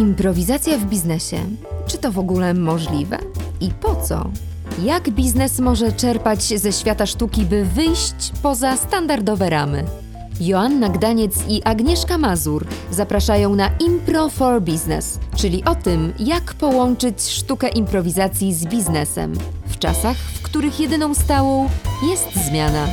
Improwizacja w biznesie. Czy to w ogóle możliwe? I po co? Jak biznes może czerpać ze świata sztuki, by wyjść poza standardowe ramy? Joanna Gdaniec i Agnieszka Mazur zapraszają na Impro for Business, czyli o tym, jak połączyć sztukę improwizacji z biznesem w czasach, w których jedyną stałą jest zmiana.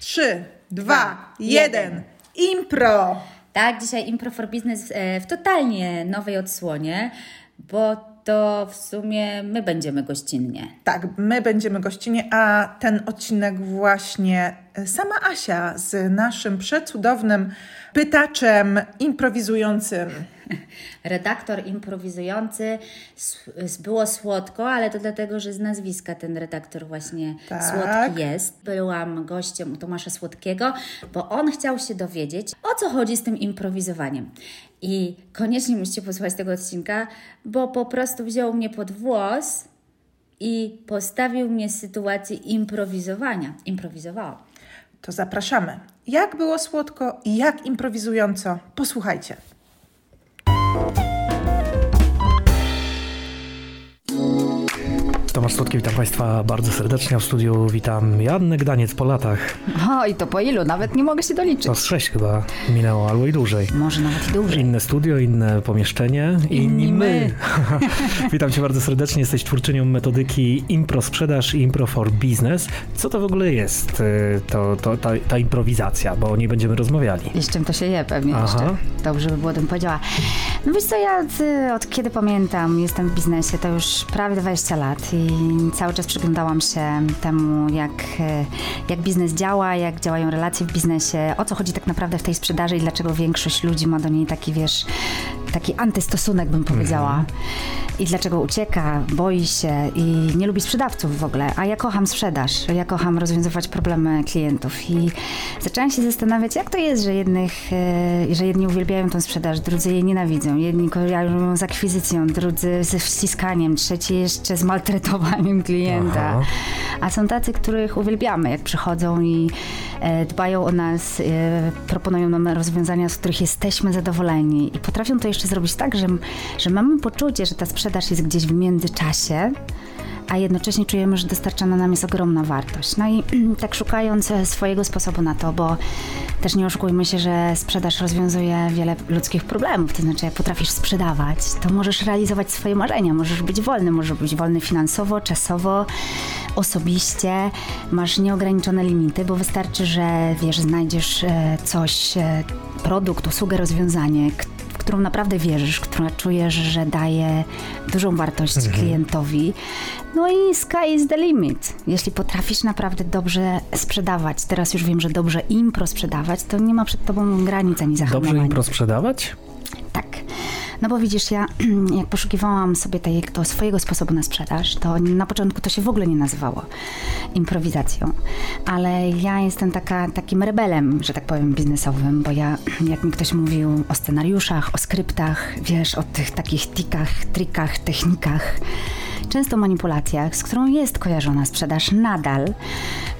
Trzy, dwa, jeden. Impro! Tak, dzisiaj Impro for Business e, w totalnie nowej odsłonie, bo to w sumie my będziemy gościnnie. Tak, my będziemy gościnie, a ten odcinek właśnie e, sama Asia z naszym przecudownym pytaczem improwizującym. Redaktor improwizujący, było słodko, ale to dlatego, że z nazwiska ten redaktor właśnie Tak. słodki jest. Byłam gościem u Tomasza Słodkiego, bo on chciał się dowiedzieć, o co chodzi z tym improwizowaniem. I koniecznie musicie posłuchać tego odcinka, bo po prostu wziął mnie pod włos i postawił mnie w sytuacji improwizowania. Improwizowałam. To zapraszamy. Jak było słodko i jak improwizująco? Posłuchajcie. Tomasz Słodki, witam Państwa bardzo serdecznie. W studiu witam Joannę Gdaniec po latach. O, i to po ilu? Nawet nie mogę się doliczyć. To z sześć chyba minęło, albo i dłużej. Może nawet i dłużej. Inne studio, inne pomieszczenie, inni, my. witam Cię bardzo serdecznie. Jesteś twórczynią metodyki Impro Sprzedaż i Impro for Business. Co to w ogóle jest y, to, to, ta, ta improwizacja? Bo o niej będziemy rozmawiali. I z czym to się je pewnie Aha. jeszcze. Dobrze by było, bym powiedziała. No wiesz co, ja y, od kiedy pamiętam, jestem w biznesie, to już prawie 20 lat i cały czas przyglądałam się temu, jak, y, jak biznes działa, jak działają relacje w biznesie, o co chodzi tak naprawdę w tej sprzedaży i dlaczego większość ludzi ma do niej taki, wiesz, taki antystosunek, bym powiedziała. I dlaczego ucieka, boi się i nie lubi sprzedawców w ogóle. A ja kocham sprzedaż, ja kocham rozwiązywać problemy klientów. I zaczęłam się zastanawiać, jak to jest, że, jednych, e, że jedni uwielbiają tą sprzedaż, drudzy jej nienawidzą. Jedni kojarzą ją z akwizycją, drudzy ze wciskaniem, trzeci jeszcze z maltretowaniem klienta. Aha. A są tacy, których uwielbiamy, jak przychodzą i e, dbają o nas, e, proponują nam rozwiązania, z których jesteśmy zadowoleni i potrafią to jeszcze zrobić tak, że, że mamy poczucie, że ta sprzedaż jest gdzieś w międzyczasie, a jednocześnie czujemy, że dostarczana nam jest ogromna wartość. No i tak szukając e, swojego sposobu na to, bo też nie oszukujmy się, że sprzedaż rozwiązuje wiele ludzkich problemów. To znaczy, jak potrafisz sprzedawać, to możesz realizować swoje marzenia, możesz być wolny, możesz być wolny finansowo, czasowo, osobiście, masz nieograniczone limity, bo wystarczy, że wiesz, znajdziesz e, coś, e, produkt, usługę, rozwiązanie, którą naprawdę wierzysz, która czujesz, że daje dużą wartość klientowi. No i sky is the limit. Jeśli potrafisz naprawdę dobrze sprzedawać, teraz już wiem, że dobrze impro sprzedawać, to nie ma przed tobą granic ani zahamowania. Dobrze impro sprzedawać? Tak. No bo widzisz, ja jak poszukiwałam sobie tego swojego sposobu na sprzedaż, to na początku to się w ogóle nie nazywało improwizacją. Ale ja jestem taka, takim rebelem, że tak powiem, biznesowym, bo ja, jak mi ktoś mówił o scenariuszach, o skryptach, wiesz, o tych takich tikach, trikach, technikach, często manipulacjach, z którą jest kojarzona sprzedaż nadal,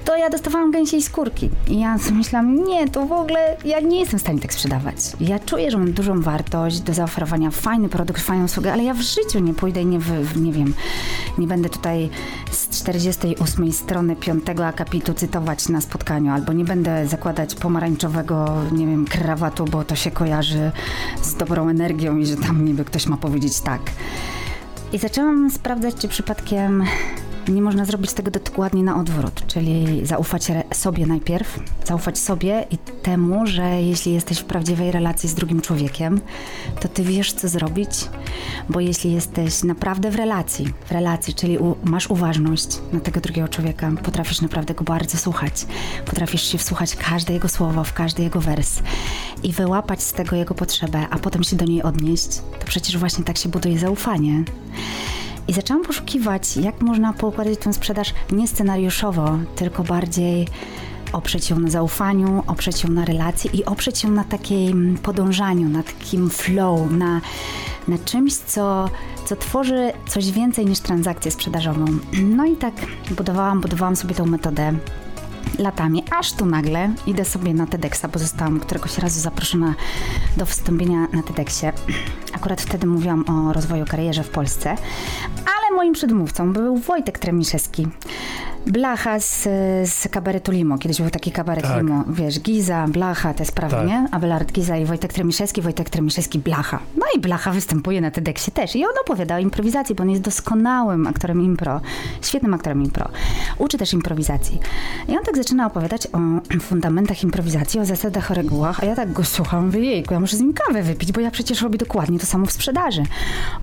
to ja dostawałam gęsiej skórki. I ja sobie myślałam, nie, to w ogóle ja nie jestem w stanie tak sprzedawać. Ja czuję, że mam dużą wartość do zaoferowania, fajny produkt, fajną usługę, ale ja w życiu nie pójdę i nie, nie wiem, nie będę tutaj z 48 strony 5 akapitu cytować na spotkaniu, albo nie będę zakładać pomarańczowego, nie wiem, krawatu, bo to się kojarzy z dobrą energią i że tam niby ktoś ma powiedzieć tak. I zaczęłam sprawdzać, czy przypadkiem nie można zrobić tego dokładnie na odwrót, czyli zaufać sobie najpierw, zaufać sobie i temu, że jeśli jesteś w prawdziwej relacji z drugim człowiekiem, to ty wiesz, co zrobić, bo jeśli jesteś naprawdę w relacji, w relacji, czyli u, masz uważność na tego drugiego człowieka, potrafisz naprawdę go bardzo słuchać, potrafisz się wsłuchać każde jego słowo, w każdy jego wers i wyłapać z tego jego potrzebę, a potem się do niej odnieść, to przecież właśnie tak się buduje zaufanie. I zaczęłam poszukiwać, jak można poukładać tę sprzedaż nie scenariuszowo, tylko bardziej oprzeć ją na zaufaniu, oprzeć ją na relacji i oprzeć ją na takim podążaniu, na takim flow, na, na czymś, co, co tworzy coś więcej niż transakcję sprzedażową. No i tak budowałam, budowałam sobie tą metodę. Latami, aż tu nagle idę sobie na TEDxa, bo zostałam któregoś razu zaproszona do wystąpienia na TEDxie. Akurat wtedy mówiłam o rozwoju karierze w Polsce, ale moim przedmówcą był Wojtek Tremiszewski. Blacha z, z kabaretu Limo. Kiedyś był taki kabaret Tak. Limo. Wiesz, Giza, Blacha, te sprawy, Tak. nie? Abelard Giza i Wojtek Tremiszewski, Wojtek Tremiszewski, Blacha. No i Blacha występuje na TEDxie też. I on opowiada o improwizacji, bo on jest doskonałym aktorem impro. Świetnym aktorem impro. Uczy też improwizacji. I on tak zaczyna opowiadać o fundamentach improwizacji, o zasadach, o regułach, a ja tak go słucham, mówię, jejku, ja muszę z nim kawę wypić, bo ja przecież robię dokładnie to samo w sprzedaży.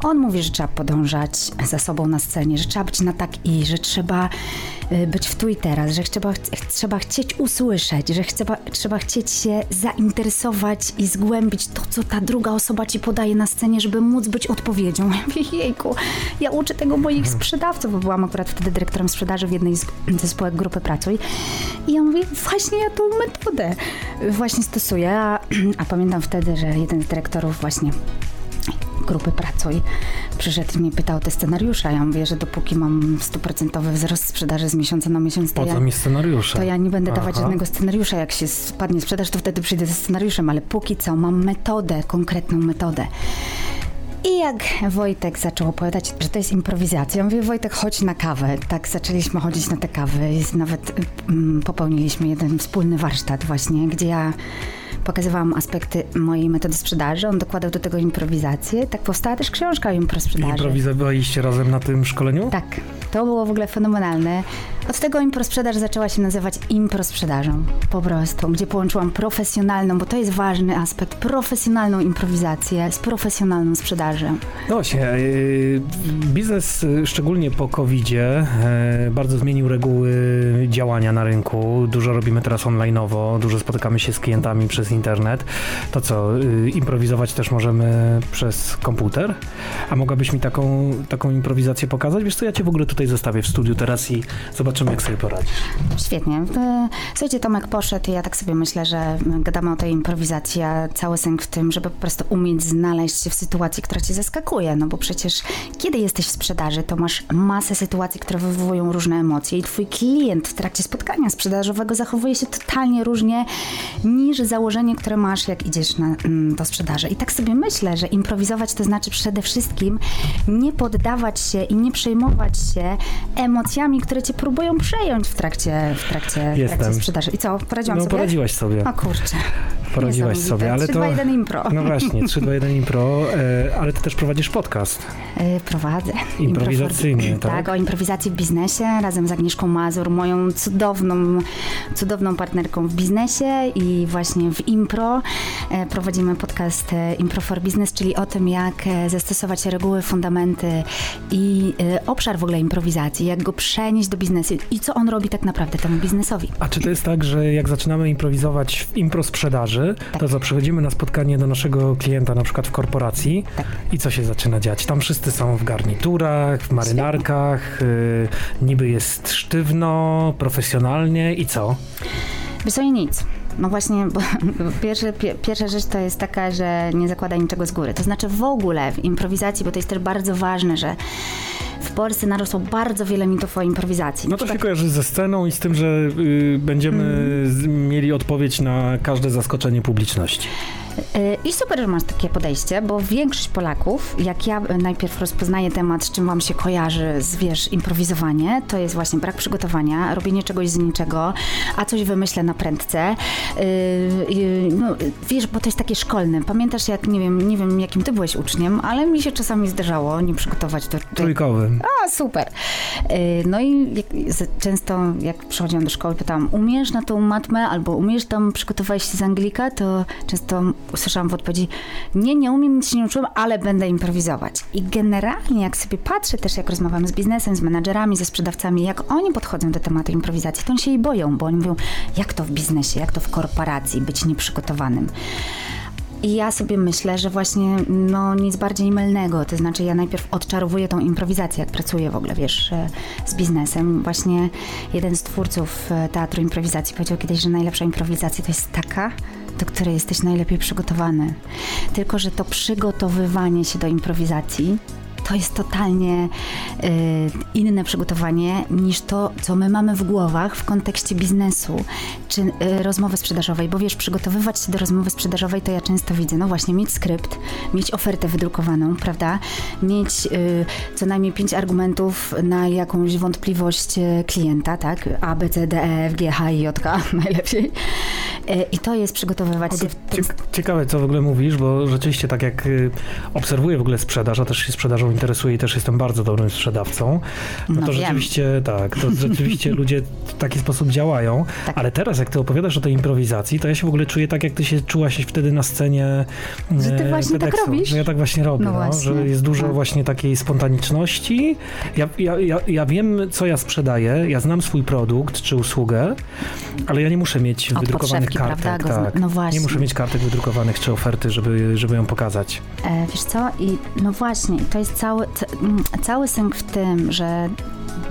On mówi, że trzeba podążać za sobą na scenie, że trzeba być na tak i, że trzeba y, być w tu i teraz, że trzeba, trzeba chcieć usłyszeć, że trzeba, trzeba chcieć się zainteresować i zgłębić to, co ta druga osoba ci podaje na scenie, żeby móc być odpowiedzią. Ja mówię, jejku, ja uczę tego moich sprzedawców, bo byłam akurat wtedy dyrektorem sprzedaży w jednej z ze spółek grupy Pracuj. I ja mówię, właśnie ja tą metodę właśnie stosuję, a, a pamiętam wtedy, że jeden z dyrektorów właśnie grupy Pracuj przyszedł i mnie pytał te scenariusze. Ja mówię, że dopóki mam stuprocentowy wzrost sprzedaży z miesiąca na miesiąc, to Po ja, co mi scenariusze? to ja nie będę dawać Aha. żadnego scenariusza. Jak się spadnie sprzedaż, to wtedy przyjdę ze scenariuszem, ale póki co mam metodę, konkretną metodę. I jak Wojtek zaczął opowiadać, że to jest improwizacja, ja mówię, Wojtek, chodź na kawę. Tak zaczęliśmy chodzić na te kawy nawet mm, popełniliśmy jeden wspólny warsztat właśnie, gdzie ja pokazywałam aspekty mojej metody sprzedaży, on dokładał do tego improwizację. Tak powstała też książka o improsprzedaży. Improwizowaliście razem na tym szkoleniu? Tak, to było w ogóle fenomenalne. Od tego improsprzedaż zaczęła się nazywać improsprzedażą. Po prostu, gdzie połączyłam profesjonalną, bo to jest ważny aspekt, profesjonalną improwizację z profesjonalną sprzedażą. No właśnie, yy, biznes yy, szczególnie po COVID-zie yy, bardzo zmienił reguły działania na rynku. Dużo robimy teraz online'owo, dużo spotykamy się z klientami przez internet. To co, yy, improwizować też możemy przez komputer? A mogłabyś mi taką, taką improwizację pokazać? Wiesz co, ja cię w ogóle tutaj zostawię w studiu teraz i zobaczymy jak sobie poradzisz. Świetnie. E, Słuchajcie, Tomek poszedł i ja tak sobie myślę, że gadamy o tej improwizacji, a cały sęk w tym, żeby po prostu umieć znaleźć się w sytuacji, która cię zaskakuje, no bo przecież kiedy jesteś w sprzedaży, to masz masę sytuacji, które wywołują różne emocje i twój klient w trakcie spotkania sprzedażowego zachowuje się totalnie różnie niż założenie, które masz, jak idziesz na, mm, do sprzedaży. I tak sobie myślę, że improwizować to znaczy przede wszystkim nie poddawać się i nie przejmować się emocjami, które cię próbują przejąć w trakcie, w trakcie, w trakcie sprzedaży. I co, poradziłam No sobie? poradziłaś sobie. O kurczę. Poradziłaś sobie, ale 3, to... 2, 1 impro. No właśnie, 3, 2, 1 impro, e, ale ty też prowadzisz podcast. Y, Prowadzę. Improwizacyjny, tak? Tak, o improwizacji w biznesie razem z Agnieszką Mazur, moją cudowną, cudowną partnerką w biznesie i właśnie w impro. E, Prowadzimy podcast e, Impro for Business, czyli o tym, jak e, zastosować reguły, fundamenty i e, obszar w ogóle improwizacji, jak go przenieść do biznesu i co on robi tak naprawdę temu biznesowi. A czy to jest tak, że jak zaczynamy improwizować w impro sprzedaży, to co, przychodzimy na spotkanie do naszego klienta, na przykład w korporacji Tak. i co się zaczyna dziać? Tam wszyscy są w garniturach, w marynarkach, y, niby jest sztywno, profesjonalnie i co? I nic. No właśnie, bo pierwsza rzecz to jest taka, że nie zakłada niczego z góry. To znaczy w ogóle w improwizacji, bo to jest też bardzo ważne, że w Polsce narosło bardzo wiele mitów o improwizacji. No to się przykład- kojarzy ze sceną i z tym, że y, będziemy Mm. mieli odpowiedź na każde zaskoczenie publiczności. I super, że masz takie podejście, bo większość Polaków, jak ja najpierw rozpoznaję temat, z czym wam się kojarzy, z wiesz, improwizowanie, to jest właśnie brak przygotowania, robienie czegoś z niczego, a coś wymyślę na prędce. Y, y, no, wiesz, bo to jest takie szkolne. Pamiętasz, jak, nie wiem, nie wiem, jakim ty byłeś uczniem, ale mi się czasami zdarzało nie przygotować do... do Trójkowy. a, super. Y, No i często jak przychodziłam do szkoły, pytałam, umiesz na tą matmę albo umiesz tam, przygotowałeś się z Anglika, to często usłyszałam w odpowiedzi, nie, nie umiem, nic się nie uczyłam, ale będę improwizować. I generalnie jak sobie patrzę też, jak rozmawiam z biznesem, z menadżerami, ze sprzedawcami, jak oni podchodzą do tematu improwizacji, to oni się jej boją, bo oni mówią, jak to w biznesie, jak to w korporacji, być nieprzygotowanym. I ja sobie myślę, że właśnie no nic bardziej mylnego, to znaczy ja najpierw odczarowuję tą improwizację, jak pracuję w ogóle, wiesz, e, z biznesem. Właśnie jeden z twórców e, teatru improwizacji powiedział kiedyś, że najlepsza improwizacja to jest taka, do której jesteś najlepiej przygotowany. Tylko, że to przygotowywanie się do improwizacji to jest totalnie y, inne przygotowanie niż to, co my mamy w głowach w kontekście biznesu czy y, rozmowy sprzedażowej, bo wiesz, przygotowywać się do rozmowy sprzedażowej to ja często widzę, no właśnie, mieć skrypt, mieć ofertę wydrukowaną, prawda? Mieć y, co najmniej pięć argumentów na jakąś wątpliwość y, klienta, tak? A, B, C, D, E, F, G, H, I, J, K najlepiej. Y, I to jest przygotowywać się Ciekawe, co w ogóle mówisz, bo rzeczywiście tak jak y, obserwuję w ogóle sprzedaż, a też się sprzedażą interesuję i też jestem bardzo dobrym sprzedawcą, no, No to wiem. rzeczywiście tak, to rzeczywiście ludzie w taki sposób działają, Tak. ale teraz jak ty opowiadasz o tej improwizacji, to ja się w ogóle czuję tak, jak ty się czułaś wtedy na scenie Że ty e, właśnie tak robisz? Że ja tak właśnie robię, No no, właśnie. że jest dużo No. właśnie takiej spontaniczności. Ja, ja, ja, ja wiem, co ja sprzedaję, ja znam swój produkt czy usługę, ale ja nie muszę mieć Od wydrukowanych kartek. prawda, Tak. no właśnie. Nie muszę mieć kartek wydrukowanych czy oferty, żeby, żeby ją pokazać. E, wiesz co? I no właśnie, to jest cały, ca- mm, cały sęk w tym, że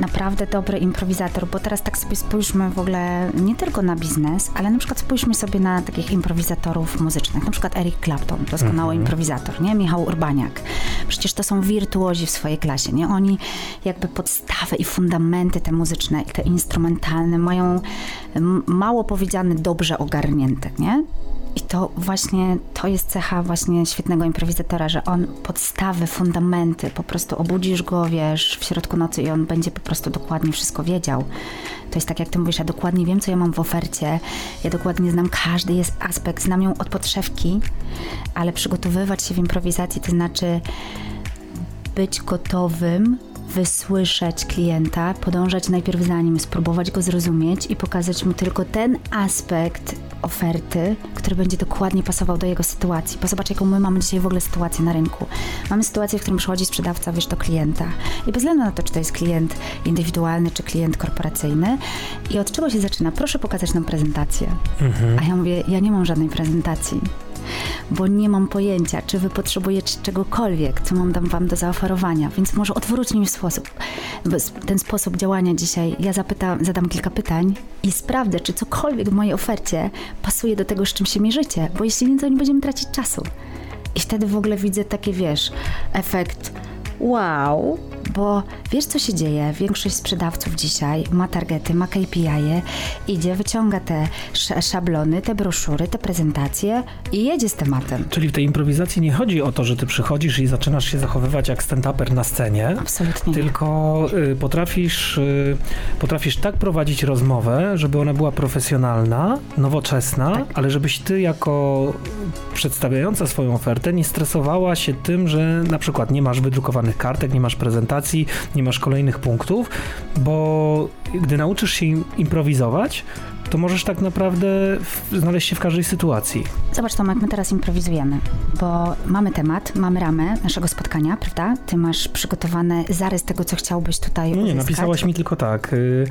naprawdę dobry improwizator, bo teraz tak sobie spójrzmy w ogóle nie tylko na biznes, ale na przykład spójrzmy sobie na takich improwizatorów muzycznych, na przykład Eric Clapton, doskonały improwizator, nie? Michał Urbaniak. Przecież to są wirtuozi w swojej klasie, nie? Oni jakby podstawę i fundamenty te muzyczne te instrumentalne mają mało powiedziane dobrze ogarnięte, nie? I to właśnie, to jest cecha właśnie świetnego improwizatora, że on podstawy, fundamenty, po prostu obudzisz go, wiesz, w środku nocy i on będzie po prostu dokładnie wszystko wiedział. To jest tak, jak ty mówisz, ja dokładnie wiem, co ja mam w ofercie, ja dokładnie znam każdy jest aspekt, znam ją od podszewki, ale przygotowywać się w improwizacji to znaczy być gotowym, wysłyszeć klienta, podążać najpierw za nim, spróbować go zrozumieć i pokazać mu tylko ten aspekt oferty, który będzie dokładnie pasował do jego sytuacji. Bo zobacz, jaką my mamy dzisiaj w ogóle sytuację na rynku. Mamy sytuację, w którym przychodzi sprzedawca, wiesz, do klienta. I bez względu na to, czy to jest klient indywidualny, czy klient korporacyjny. I od czego się zaczyna? Proszę pokazać nam prezentację. A ja mówię, ja nie mam żadnej prezentacji bo nie mam pojęcia, czy wy potrzebujecie czegokolwiek, co mam wam do zaoferowania, więc może odwróćmy mi sposób, ten sposób działania dzisiaj. Ja zadam kilka pytań i sprawdzę, czy cokolwiek w mojej ofercie pasuje do tego, z czym się mierzycie, bo jeśli nie, to nie będziemy tracić czasu. I wtedy w ogóle widzę takie, wiesz, efekt wow, bo wiesz co się dzieje? Większość sprzedawców dzisiaj ma targety, ma KPI, -e, idzie, wyciąga te sz- szablony, te broszury, te prezentacje i jedzie z tematem. Czyli w tej improwizacji nie chodzi o to, że ty przychodzisz i zaczynasz się zachowywać jak stand-uper na scenie, Absolutnie nie. tylko y, potrafisz, y, potrafisz tak prowadzić rozmowę, żeby ona była profesjonalna, nowoczesna, Tak. ale żebyś ty jako przedstawiająca swoją ofertę nie stresowała się tym, że na przykład nie masz wydrukowanych kartek, nie masz prezentacji, nie masz kolejnych punktów, bo gdy nauczysz się im- improwizować, to możesz tak naprawdę znaleźć się w każdej sytuacji. Zobacz Tomek, my teraz improwizujemy, bo mamy temat, mamy ramę naszego spotkania, prawda? Ty masz przygotowany zarys tego, co chciałbyś tutaj No nie, uzyskać. napisałaś mi tylko tak. y,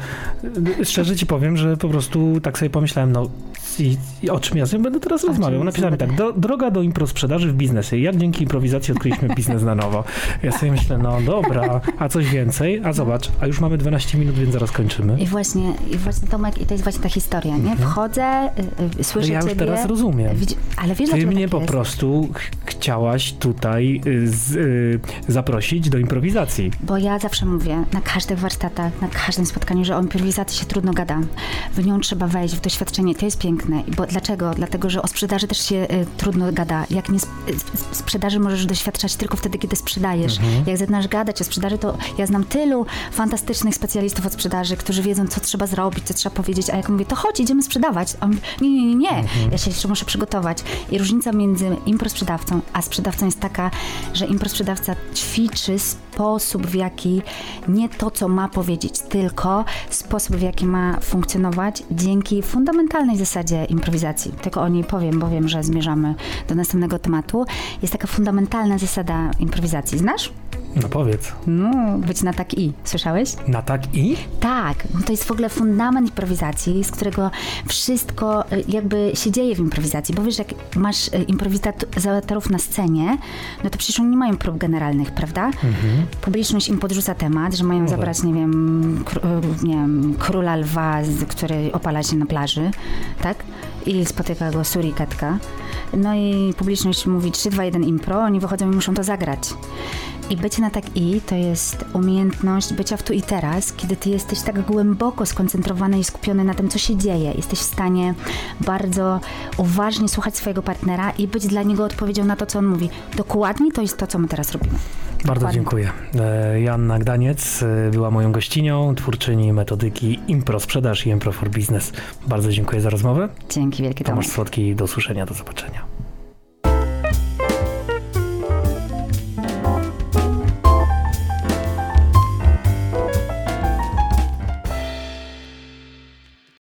Szczerze ci powiem, że po prostu tak sobie pomyślałem, no i, i o czym ja z nią będę teraz rozmawiał? Napisałem tak, do, droga do impro sprzedaży w biznesie. Jak dzięki improwizacji odkryliśmy biznes na nowo? Ja sobie myślę, no dobra, a coś więcej? A zobacz, a już mamy 12 minut, więc zaraz kończymy. I właśnie, I właśnie Tomek, i to jest właśnie ta historia, nie? Wchodzę, y, y, słyszę No ja już ciebie. teraz rozumiem. Widzi- ale wiesz, Ty dlaczego mnie tak po jest? prostu ch- chciałaś tutaj y, z, y, zaprosić do improwizacji. Bo ja zawsze mówię na każdych warsztatach, na każdym spotkaniu, że o improwizacji się trudno gada. W nią trzeba wejść, w doświadczenie. To jest piękne. Bo dlaczego? Dlatego, że o sprzedaży też się y, trudno gada. Jak nie sp- y, sp- sprzedaży możesz doświadczać tylko wtedy, kiedy sprzedajesz. Jak zaczynasz gadać o sprzedaży, to ja znam tylu fantastycznych specjalistów od sprzedaży, którzy wiedzą, co trzeba zrobić, co trzeba powiedzieć. A jak mówię, to chodź, idziemy sprzedawać. A on mówi, nie, nie, nie, nie. Ja się jeszcze muszę przygotować. I różnica między improsprzedawcą a sprzedawcą jest taka, że improsprzedawca ćwiczy sposób, w jaki nie to, co ma powiedzieć, tylko sposób, w jaki ma funkcjonować dzięki fundamentalnej zasadzie improwizacji. Tylko o niej powiem, bo wiem, że zmierzamy do następnego tematu. Jest taka fundamentalna zasada improwizacji. Znasz? No powiedz, No, być na tak i. Słyszałeś? na tak i? Tak, no to jest w ogóle fundament improwizacji, z którego wszystko y, jakby się dzieje w improwizacji, bo wiesz, jak masz y, improwizatorów na scenie, no to przecież oni nie mają prób generalnych, prawda? Publiczność im podrzuca temat, że mają zabrać, nie wiem, y, nie wiem, króla lwa, który opala się na plaży, tak? I spotyka go surikatka. No i publiczność mówi 3, 2, 1 impro, oni wychodzą i muszą to zagrać. I bycie na tak i to jest umiejętność bycia w tu i teraz, kiedy ty jesteś tak głęboko skoncentrowany i skupiony na tym, co się dzieje. Jesteś w stanie bardzo uważnie słuchać swojego partnera i być dla niego odpowiedzią na to, co on mówi. Dokładnie to jest to, co my teraz robimy. Bardzo Dokładnie. dziękuję. E, Joanna Gdaniec e, była moją gościnią, twórczyni metodyki Impro Sprzedaż i Impro for Business. Bardzo dziękuję za rozmowę. Dzięki wielkie Tomasz. Tomasz Słodki, do usłyszenia, do zobaczenia.